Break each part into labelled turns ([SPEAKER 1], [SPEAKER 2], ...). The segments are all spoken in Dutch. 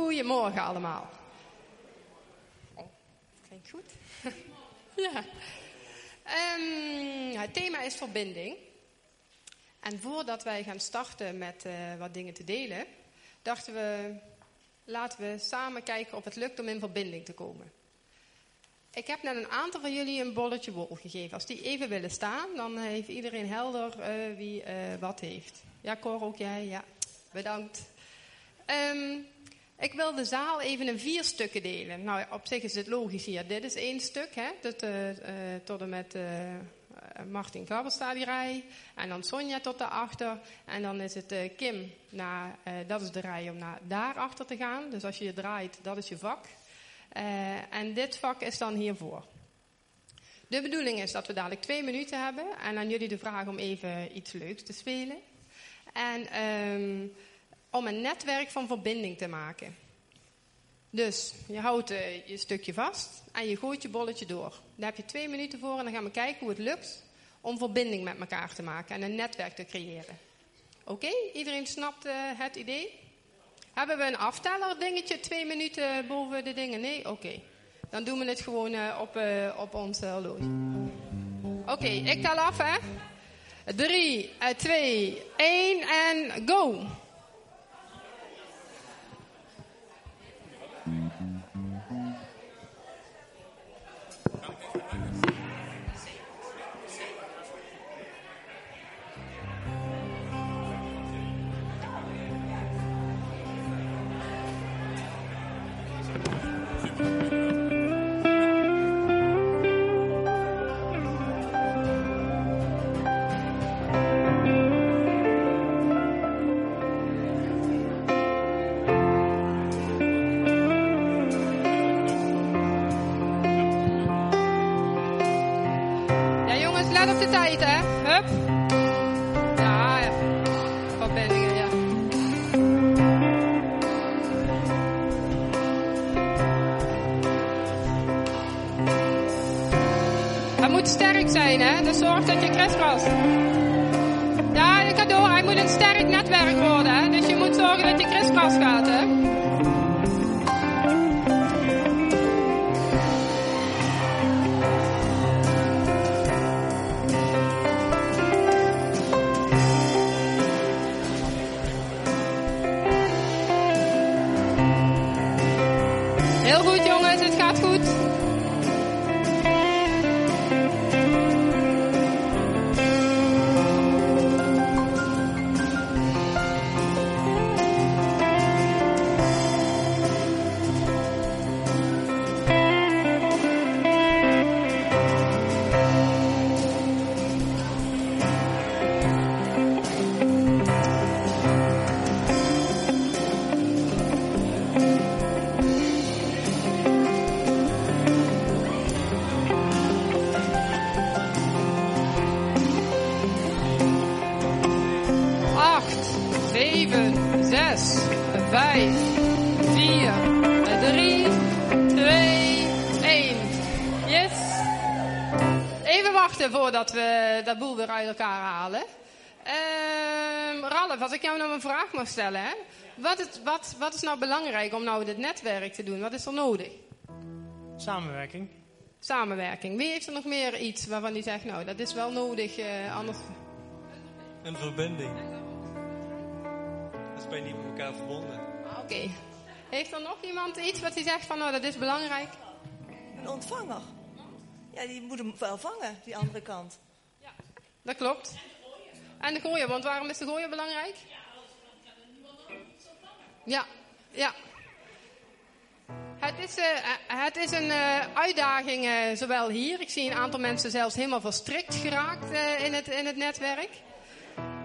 [SPEAKER 1] Goedemorgen allemaal. Oh, klinkt goed. ja. Um, het thema is verbinding. En voordat wij gaan starten met uh, wat dingen te delen, dachten we, laten we samen kijken of het lukt om in verbinding te komen. Ik heb net een aantal van jullie een bolletje wol gegeven. Als die even willen staan, dan heeft iedereen helder uh, wie uh, wat heeft. Ja, Cor, ook jij? Ja, bedankt. Um, ik wil de zaal even in vier stukken delen. Nou, op zich is het logisch hier. Dit is één stuk, hè? Dat, uh, uh, tot en met uh, Martin Gabbelsta die rij. En dan Sonja tot daarachter. En dan is het Kim, naar, dat is de rij om naar daarachter te gaan. Dus als je je draait, dat is je vak. en dit vak is dan hiervoor. De bedoeling is dat we dadelijk twee minuten hebben. En aan jullie de vraag om even iets leuks te spelen. En... Um, om een netwerk van verbinding te maken. Dus je houdt uh, je stukje vast en je gooit je bolletje door. Daar heb je twee minuten voor en dan gaan we kijken hoe het lukt om verbinding met elkaar te maken en een netwerk te creëren. Oké, iedereen snapt uh, het idee? Hebben we een afteller dingetje, twee minuten boven de dingen? Nee? Oké. Dan doen we het gewoon uh, op, op ons horloge. Oké, ik tel af hè. 3, 2, 1 en go! Voordat uit elkaar halen. Uh, Ralf, als ik jou nou een vraag mag stellen. Hè? Wat, is, wat, wat is nou belangrijk om nou dit netwerk te doen? Wat is er nodig?
[SPEAKER 2] Samenwerking.
[SPEAKER 1] Samenwerking. Wie heeft er nog meer iets waarvan die zegt, nou, dat is wel nodig, uh, anders...
[SPEAKER 3] Een verbinding. Dat ben je niet met elkaar verbonden.
[SPEAKER 1] Ah, oké. Heeft er nog iemand iets wat hij zegt van, nou, dat is belangrijk?
[SPEAKER 4] Een ontvanger. Ja, die moet hem wel vangen, die andere kant.
[SPEAKER 1] Ja, dat klopt. En de gooien, want waarom is de gooien belangrijk? Ja, ja. Het is, uh, het is een uh, uitdaging, uh, zowel hier. Ik zie een aantal mensen zelfs helemaal verstrikt geraakt in, het, in het netwerk.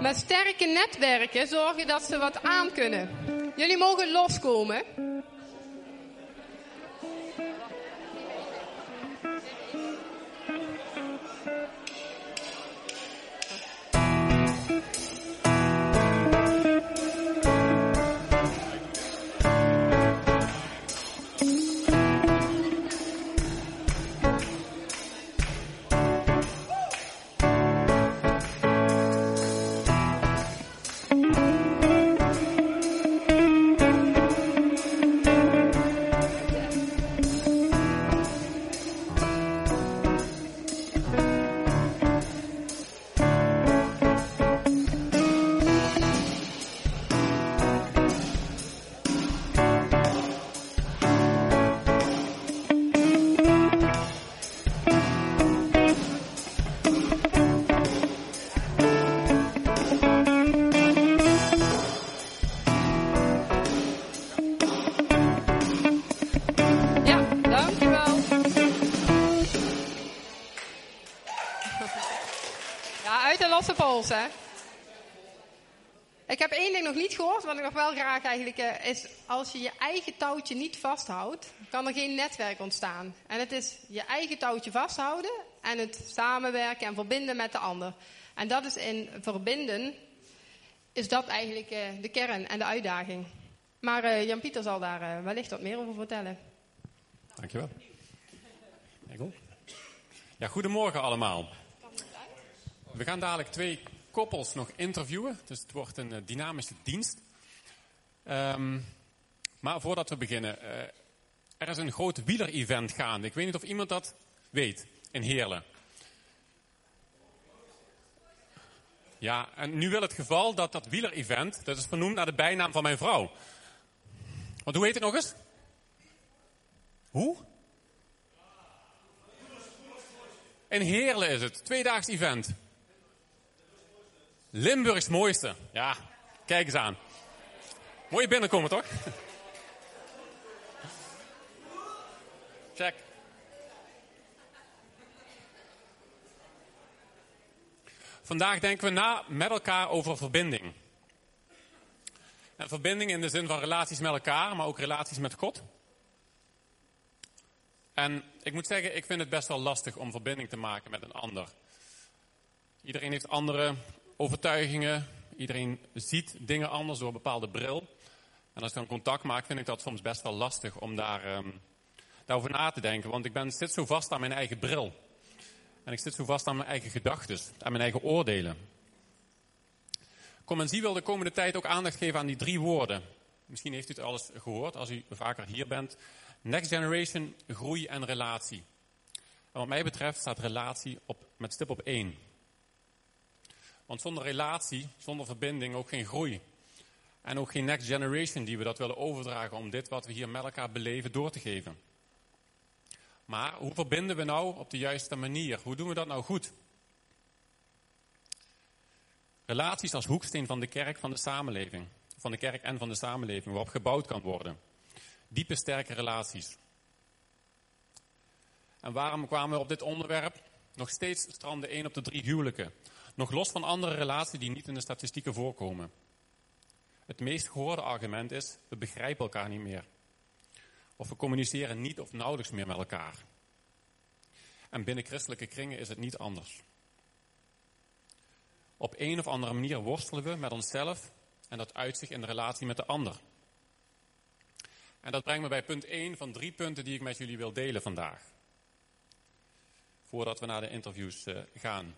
[SPEAKER 1] Met sterke netwerken zorgen dat ze wat aan kunnen. Jullie mogen loskomen. Ik nog wel graag eigenlijk eh, is, als je je eigen touwtje niet vasthoudt, kan er geen netwerk ontstaan. En het is je eigen touwtje vasthouden en het samenwerken en verbinden met de ander. En dat is in verbinden, is dat eigenlijk eh, de kern en de uitdaging. Maar eh, Jan-Pieter zal daar wellicht wat meer over vertellen.
[SPEAKER 5] Dankjewel. Ja, goedemorgen allemaal. We gaan dadelijk twee koppels nog interviewen. Dus het wordt een dynamische dienst. Ehm, maar voordat we beginnen, eh, er is een groot wieler-event gaande. Ik weet niet of iemand dat weet in Heerlen. Ja, en nu wil het geval dat dat wieler-event, dat is vernoemd naar de bijnaam van mijn vrouw. Want hoe heet het nog eens? Hoe? In Heerlen is het. Tweedaags event. Limburgs mooiste. Ja, kijk eens aan. Mooie binnenkomen, toch? Check. Vandaag denken we na met elkaar over verbinding. En verbinding in de zin van relaties met elkaar, maar ook relaties met God. En ik moet zeggen, ik vind het best wel lastig om verbinding te maken met een ander. Iedereen heeft andere overtuigingen. Iedereen ziet dingen anders door een bepaalde bril. En als ik dan contact maak, vind ik dat soms best wel lastig om daar, um, daarover na te denken. Want ik ben, zit zo vast aan mijn eigen bril. En ik zit zo vast aan mijn eigen gedachten, aan mijn eigen oordelen. Comensie wil de komende tijd ook aandacht geven aan die drie woorden. Misschien heeft u het alles gehoord als u vaker hier bent. Next generation, groei en relatie. En wat mij betreft staat relatie op, met stip op één. Want zonder relatie, zonder verbinding ook geen groei. En ook geen next generation die we dat willen overdragen om dit wat we hier met elkaar beleven door te geven. Maar hoe verbinden we nou op de juiste manier? Hoe doen we dat nou goed? Relaties als hoeksteen van de kerk van de samenleving. Van de kerk en van de samenleving, waarop gebouwd kan worden. Diepe, sterke relaties. En waarom kwamen we op dit onderwerp? Nog steeds stranden één op de drie huwelijken. Nog los van andere relaties die niet in de statistieken voorkomen. Het meest gehoorde argument is, we begrijpen elkaar niet meer. Of we communiceren niet of nauwelijks meer met elkaar. En binnen christelijke kringen is het niet anders. Op een of andere manier worstelen we met onszelf en dat uitzicht in de relatie met de ander. En dat brengt me bij punt 1 van drie punten die ik met jullie wil delen vandaag. Voordat we naar de interviews uh, gaan.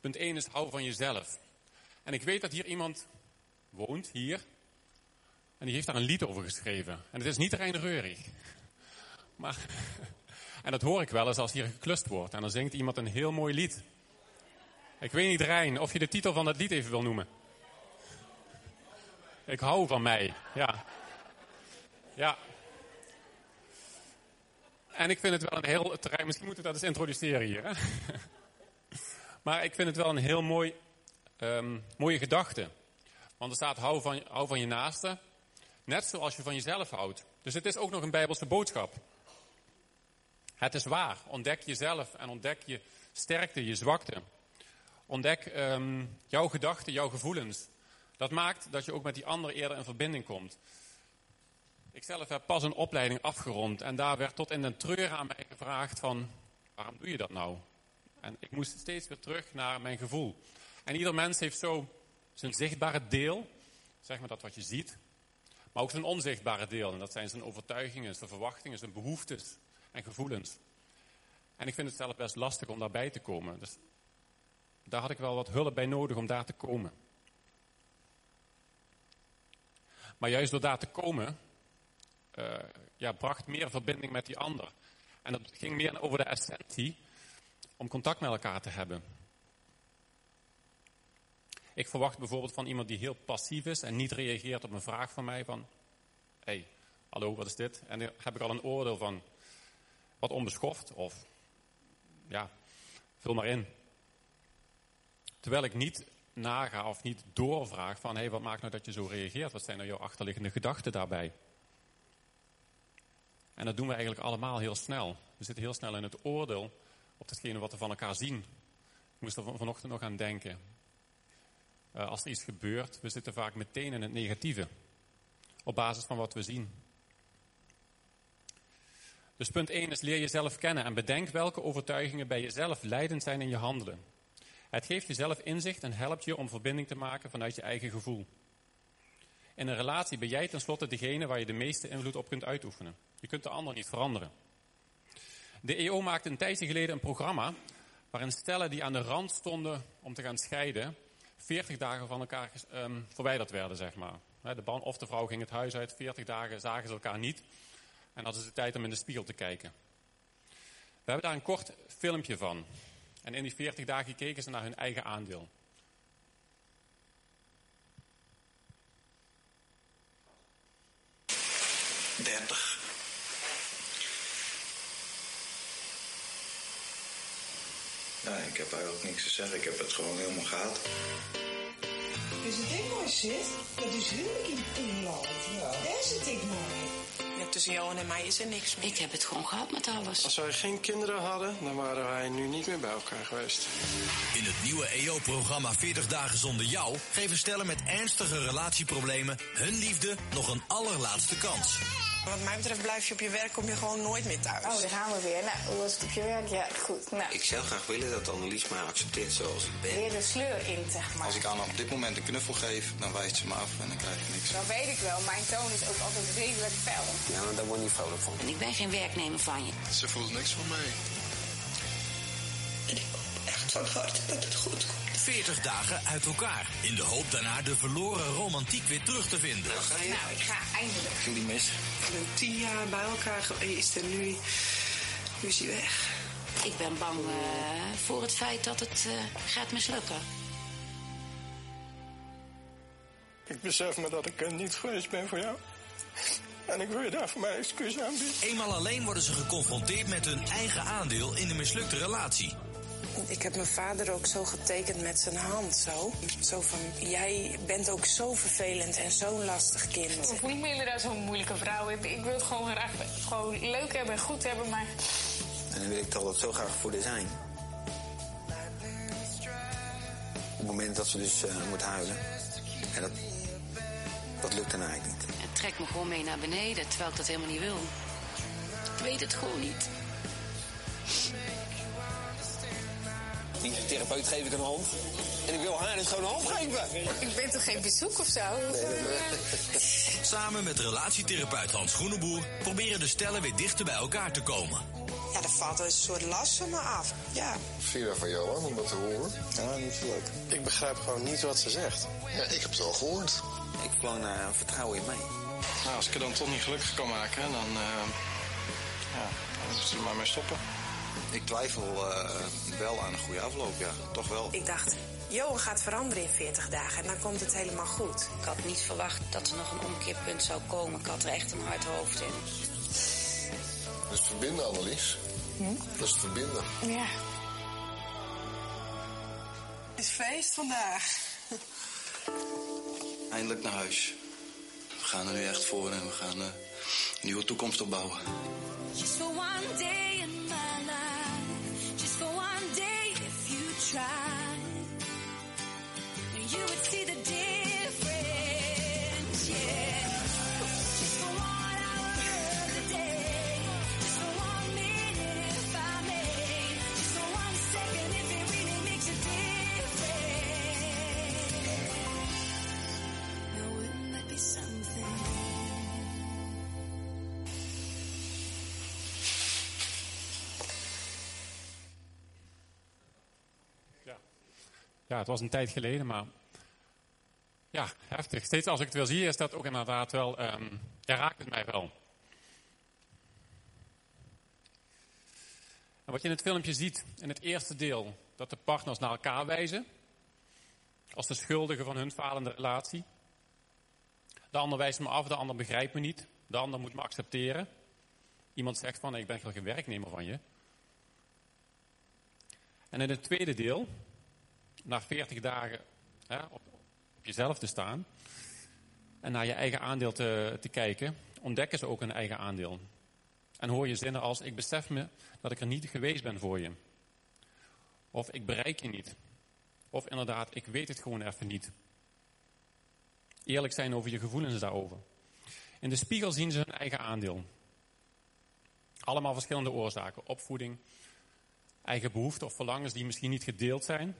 [SPEAKER 5] Punt 1 is hou van jezelf. En ik weet dat hier iemand woont, hier. En die heeft daar een lied over geschreven. En het is niet Reurig. Maar, en dat hoor ik wel eens als hier geklust wordt. En dan zingt iemand een heel mooi lied. Ik weet niet, Rijn, of je de titel van dat lied even wil noemen. Ik hou van mij, ja. Ja. En ik vind het wel een heel terrein. Misschien moet ik dat eens introduceren hier. Hè? maar ik vind het wel een heel mooi, um, mooie gedachte. Want er staat: hou van, hou van je naaste. Net zoals je van jezelf houdt. Dus het is ook nog een Bijbelse boodschap. Het is waar. Ontdek jezelf en ontdek je sterkte, je zwakte. Ontdek um, jouw gedachten, jouw gevoelens. Dat maakt dat je ook met die ander eerder in verbinding komt. Ik zelf heb pas een opleiding afgerond en daar werd tot in den treur aan mij gevraagd van, waarom doe je dat nou? En ik moest steeds weer terug naar mijn gevoel. En ieder mens heeft zo zijn zichtbare deel, zeg maar dat wat je ziet, maar ook zijn onzichtbare deel. En dat zijn zijn overtuigingen, zijn verwachtingen, zijn behoeftes en gevoelens. En ik vind het zelf best lastig om daarbij te komen. Dus daar had ik wel wat hulp bij nodig om daar te komen. Maar juist door daar te komen, uh, ja, bracht meer verbinding met die ander. En dat ging meer over de essentie om contact met elkaar te hebben. Ik verwacht bijvoorbeeld van iemand die heel passief is en niet reageert op een vraag van mij van... Hé, hey, hallo, wat is dit? En dan heb ik al een oordeel van wat onbeschoft of ja, vul maar in. Terwijl ik niet naga of niet doorvraag van hey, wat maakt nou dat je zo reageert? Wat zijn nou jouw achterliggende gedachten daarbij? En dat doen we eigenlijk allemaal heel snel. We zitten heel snel in het oordeel op datgene wat we van elkaar zien Ik moest er van- vanochtend nog aan denken. Eh, als er iets gebeurt, we zitten vaak meteen in het negatieve. Op basis van wat we zien. Dus punt 1 is leer jezelf kennen en bedenk welke overtuigingen bij jezelf leidend zijn in je handelen. Het geeft jezelf inzicht en helpt je om verbinding te maken vanuit je eigen gevoel. In een relatie ben jij tenslotte degene waar je de meeste invloed op kunt uitoefenen. Je kunt de ander niet veranderen. De EO maakte een tijdje geleden een programma waarin stellen die aan de rand stonden om te gaan scheiden, 40 dagen van elkaar ehm, verwijderd werden, zeg maar. De man of de vrouw ging het huis uit, 40 dagen zagen ze elkaar niet en hadden ze de tijd om in de spiegel te kijken. We hebben daar een kort filmpje van. En in die 40 dagen keken ze naar hun eigen aandeel.
[SPEAKER 6] Dertig. Ja, ik heb eigenlijk niks te zeggen. Ik heb het gewoon helemaal gehad.
[SPEAKER 7] Is het ik mooi zit? Dat is huwelijk in Engeland. Ja. Daar zit ik mooi.
[SPEAKER 8] Ja, tussen Johan en mij is er niks meer.
[SPEAKER 9] Ik heb het gewoon gehad met alles.
[SPEAKER 10] Als wij geen kinderen hadden, dan waren wij nu niet meer bij elkaar geweest.
[SPEAKER 11] In het nieuwe EO-programma 40 dagen zonder jou geven stellen met ernstige relatieproblemen hun liefde nog een allerlaatste kans.
[SPEAKER 8] Wat mij betreft blijf je op je werk, kom je gewoon nooit meer thuis.
[SPEAKER 12] Oh, daar gaan we weer. Nou, hoe was het op je werk? Ja, goed. Nou,
[SPEAKER 13] Ik zou graag willen dat Annelies mij accepteert zoals ik ben.
[SPEAKER 12] weer de sleur in, zeg maar.
[SPEAKER 6] Als ik aan op dit moment een knuffel geef, dan wijst ze me af en dan krijg ik niks.
[SPEAKER 12] Dan weet ik wel, mijn toon is ook altijd redelijk fel.
[SPEAKER 13] Ja, maar daar word ik niet vrolijk van.
[SPEAKER 9] En ik ben geen werknemer van je.
[SPEAKER 6] Ze voelt niks van mij.
[SPEAKER 7] En ik hoop echt van harte dat het goed komt.
[SPEAKER 11] 40 dagen uit elkaar. In de hoop daarna de verloren romantiek weer terug te vinden.
[SPEAKER 12] Nou, ik ga eindelijk.
[SPEAKER 6] Ik die mis.
[SPEAKER 8] We zijn tien jaar bij elkaar geweest en nu, nu is hij weg.
[SPEAKER 9] Ik ben bang eh, voor het feit dat het eh, gaat mislukken.
[SPEAKER 10] Ik besef me dat ik er niet geweest ben voor jou. En ik wil je daar voor mijn excuus aanbieden.
[SPEAKER 11] Eenmaal alleen worden ze geconfronteerd met hun eigen aandeel in de mislukte relatie.
[SPEAKER 8] Ik heb mijn vader ook zo getekend met zijn hand, zo. Zo van, jij bent ook zo vervelend en zo'n lastig kind.
[SPEAKER 12] Ik niet meer inderdaad zo'n moeilijke vrouw. Ik, ik wil het gewoon graag gewoon leuk hebben en goed hebben, maar...
[SPEAKER 13] En dan wil ik toch dat zo graag voor haar zijn. Op het moment dat ze dus eh, moet huilen. En dat, dat lukt dan eigenlijk niet.
[SPEAKER 9] Het trekt me gewoon mee naar beneden, terwijl ik dat helemaal niet wil. Ik weet het gewoon niet.
[SPEAKER 13] Die therapeut geef ik een hand. En ik wil haar dus gewoon een hand geven.
[SPEAKER 12] Ik ben toch geen bezoek of zo?
[SPEAKER 11] Samen met relatietherapeut Hans Groeneboer proberen de stellen weer dichter bij elkaar te komen.
[SPEAKER 8] Ja, er valt een soort last van me af. Ja.
[SPEAKER 6] Dat van Johan om dat te horen? Ja, niet zo leuk.
[SPEAKER 10] Ik begrijp gewoon niet wat ze zegt.
[SPEAKER 6] Ja, ik heb het al gehoord.
[SPEAKER 13] Ik verlang naar vertrouwen in mij.
[SPEAKER 10] Nou, als ik er dan toch niet gelukkig kan maken, dan, eh, ja, dan moeten ze er maar mee stoppen.
[SPEAKER 6] Ik twijfel eh, wel aan een goede afloop, ja. Toch wel.
[SPEAKER 8] Ik dacht, Johan gaat veranderen in 40 dagen en dan komt het helemaal goed.
[SPEAKER 9] Ik had niet verwacht dat er nog een omkeerpunt zou komen. Ik had er echt een hard hoofd in.
[SPEAKER 6] Dat is verbinden, Annelies. Dat is verbinden.
[SPEAKER 12] Ja.
[SPEAKER 8] Het is feest vandaag.
[SPEAKER 6] Eindelijk naar huis. We gaan er nu echt voor en we gaan eh, een nieuwe toekomst opbouwen.
[SPEAKER 14] Just for one day
[SPEAKER 5] was een tijd geleden, maar ja, heftig. Steeds als ik het weer zie, is dat ook inderdaad wel, ehm, ja, raakt het mij wel. Wat je in het filmpje ziet, in het eerste deel, dat de partners naar elkaar wijzen, als de schuldigen van hun falende relatie. De ander wijst me af, de ander begrijpt me niet, de ander moet me accepteren. Iemand zegt van, ik ben geen werknemer van je. En in het tweede deel, na 40 dagen hè, op, jezelf te staan en naar je eigen aandeel te, te kijken, ontdekken ze ook een eigen aandeel. En hoor je zinnen als: Ik besef me dat ik er niet geweest ben voor je. Of ik bereik je niet. Of inderdaad, ik weet het gewoon even niet. Eerlijk zijn over je gevoelens daarover. In de spiegel zien ze hun eigen aandeel. Allemaal verschillende oorzaken. Opvoeding, eigen behoeften of verlangens die misschien niet gedeeld zijn.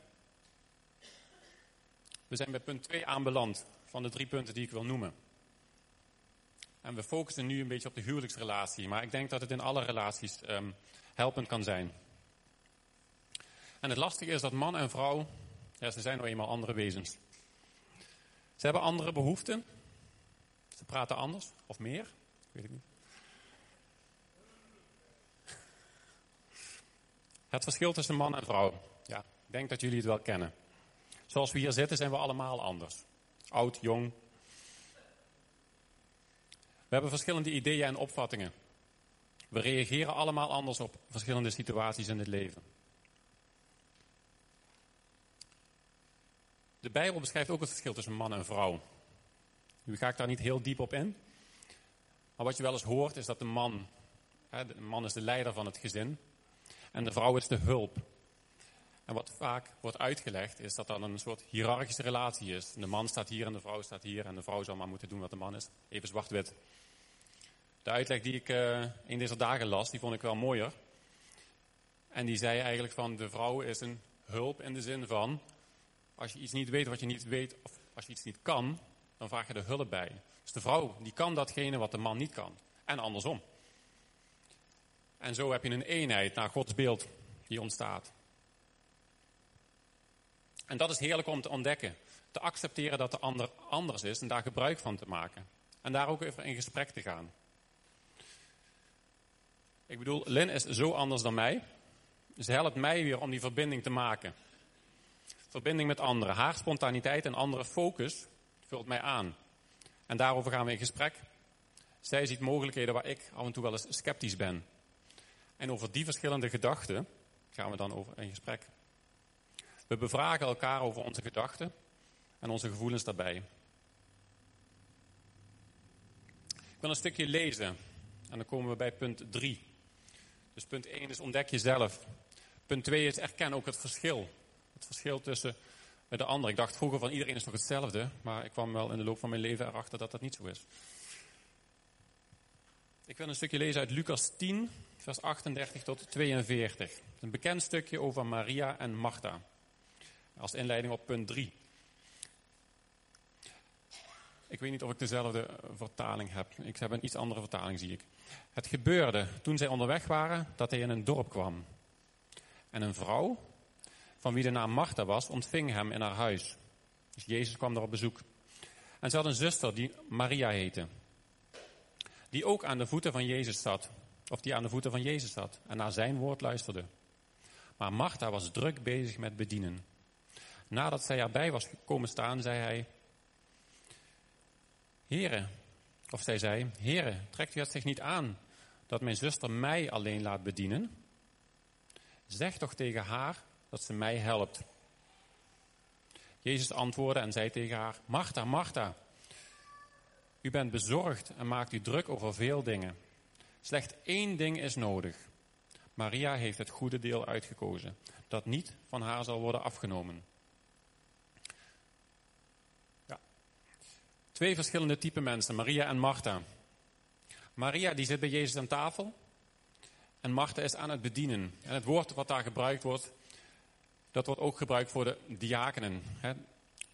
[SPEAKER 5] We zijn bij punt 2 aanbeland van de drie punten die ik wil noemen. En we focussen nu een beetje op de huwelijksrelatie, maar ik denk dat het in alle relaties ehm, helpend kan zijn. En het lastige is dat man en vrouw, ja, ze zijn nou eenmaal andere wezens. Ze hebben andere behoeften. Ze praten anders of meer, weet ik niet. Het verschil tussen man en vrouw. Ja, ik denk dat jullie het wel kennen. Zoals we hier zitten zijn we allemaal anders. Oud, jong. We hebben verschillende ideeën en opvattingen. We reageren allemaal anders op verschillende situaties in het leven. De Bijbel beschrijft ook het verschil tussen man en vrouw. Nu ga ik daar niet heel diep op in. Maar wat je wel eens hoort is dat de man, de man is de leider van het gezin. En de vrouw is de hulp. En wat vaak wordt uitgelegd is dat dat een soort hiërarchische relatie is. De man staat hier en de vrouw staat hier en de vrouw zal maar moeten doen wat de man is. Even zwart-wit. De uitleg die ik uh, in deze dagen las, die vond ik wel mooier. En die zei eigenlijk van de vrouw is een hulp in de zin van als je iets niet weet wat je niet weet of als je iets niet kan, dan vraag je er hulp bij. Dus de vrouw die kan datgene wat de man niet kan. En andersom. En zo heb je een eenheid naar Gods beeld die ontstaat. En dat is heerlijk om te ontdekken. Te accepteren dat de ander anders is en daar gebruik van te maken. En daar ook even in gesprek te gaan. Ik bedoel, Lynn is zo anders dan mij. Ze helpt mij weer om die verbinding te maken. Verbinding met anderen. Haar spontaniteit en andere focus vult mij aan. En daarover gaan we in gesprek. Zij ziet mogelijkheden waar ik af en toe wel eens sceptisch ben. En over die verschillende gedachten gaan we dan over in gesprek. We bevragen elkaar over onze gedachten en onze gevoelens daarbij. Ik wil een stukje lezen en dan komen we bij punt 3. Dus punt 1 is ontdek jezelf. Punt 2 is erken ook het verschil. Het verschil tussen de ander. Ik dacht vroeger van iedereen is toch hetzelfde, maar ik kwam wel in de loop van mijn leven erachter dat dat niet zo is. Ik wil een stukje lezen uit Lucas 10, vers 38 tot 42. Een bekend stukje over Maria en Martha. Als inleiding op punt 3. Ik weet niet of ik dezelfde vertaling heb. Ik heb een iets andere vertaling, zie ik. Het gebeurde toen zij onderweg waren dat hij in een dorp kwam. En een vrouw, van wie de naam Martha was, ontving hem in haar huis. Dus Jezus kwam daar op bezoek. En ze had een zuster die Maria heette. Die ook aan de voeten van Jezus zat. Of die aan de voeten van Jezus zat. En naar zijn woord luisterde. Maar Martha was druk bezig met bedienen. Nadat zij erbij was gekomen staan, zei hij: Heren, of zij zei: Heren, trekt u het zich niet aan dat mijn zuster mij alleen laat bedienen? Zeg toch tegen haar dat ze mij helpt. Jezus antwoordde en zei tegen haar: Martha, Martha, u bent bezorgd en maakt u druk over veel dingen. Slechts één ding is nodig. Maria heeft het goede deel uitgekozen, dat niet van haar zal worden afgenomen. Twee verschillende typen mensen, Maria en Martha. Maria die zit bij Jezus aan tafel en Martha is aan het bedienen. En het woord wat daar gebruikt wordt, dat wordt ook gebruikt voor de diakenen. Hè?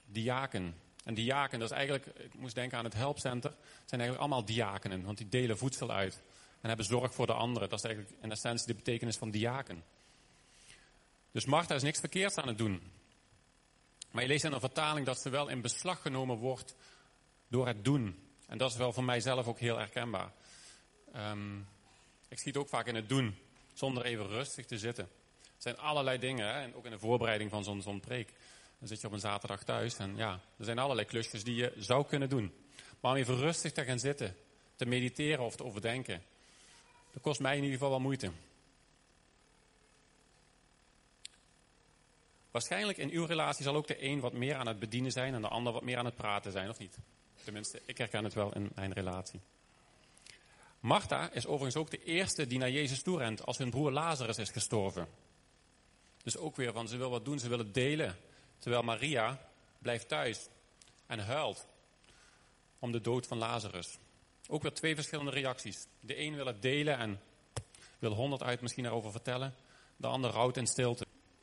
[SPEAKER 5] Diaken. En diaken, dat is eigenlijk, ik moest denken aan het helpcenter, het zijn eigenlijk allemaal diakenen, want die delen voedsel uit en hebben zorg voor de anderen. Dat is eigenlijk in essentie de betekenis van diaken. Dus Martha is niks verkeerds aan het doen. Maar je leest in een vertaling dat ze wel in beslag genomen wordt door het doen. En dat is wel voor mijzelf ook heel herkenbaar. Um, ik schiet ook vaak in het doen, zonder even rustig te zitten. Er zijn allerlei dingen, en ook in de voorbereiding van zo'n zo'n preek. Dan zit je op een zaterdag thuis en ja, er zijn allerlei klusjes die je zou kunnen doen. Maar om even rustig te gaan zitten, te mediteren of te overdenken, dat kost mij in ieder geval wel moeite. Waarschijnlijk in uw relatie zal ook de een wat meer aan het bedienen zijn en de ander wat meer aan het praten zijn, of niet? Tenminste, ik herken het wel in mijn relatie. Martha is overigens ook de eerste die naar Jezus toe rent als hun broer Lazarus is gestorven. Dus ook weer van ze wil wat doen, ze wil het delen. Terwijl Maria blijft thuis en huilt om de dood van Lazarus. Ook weer twee verschillende reacties. De een wil het delen en wil honderd uit misschien erover vertellen. De ander rouwt in stilte.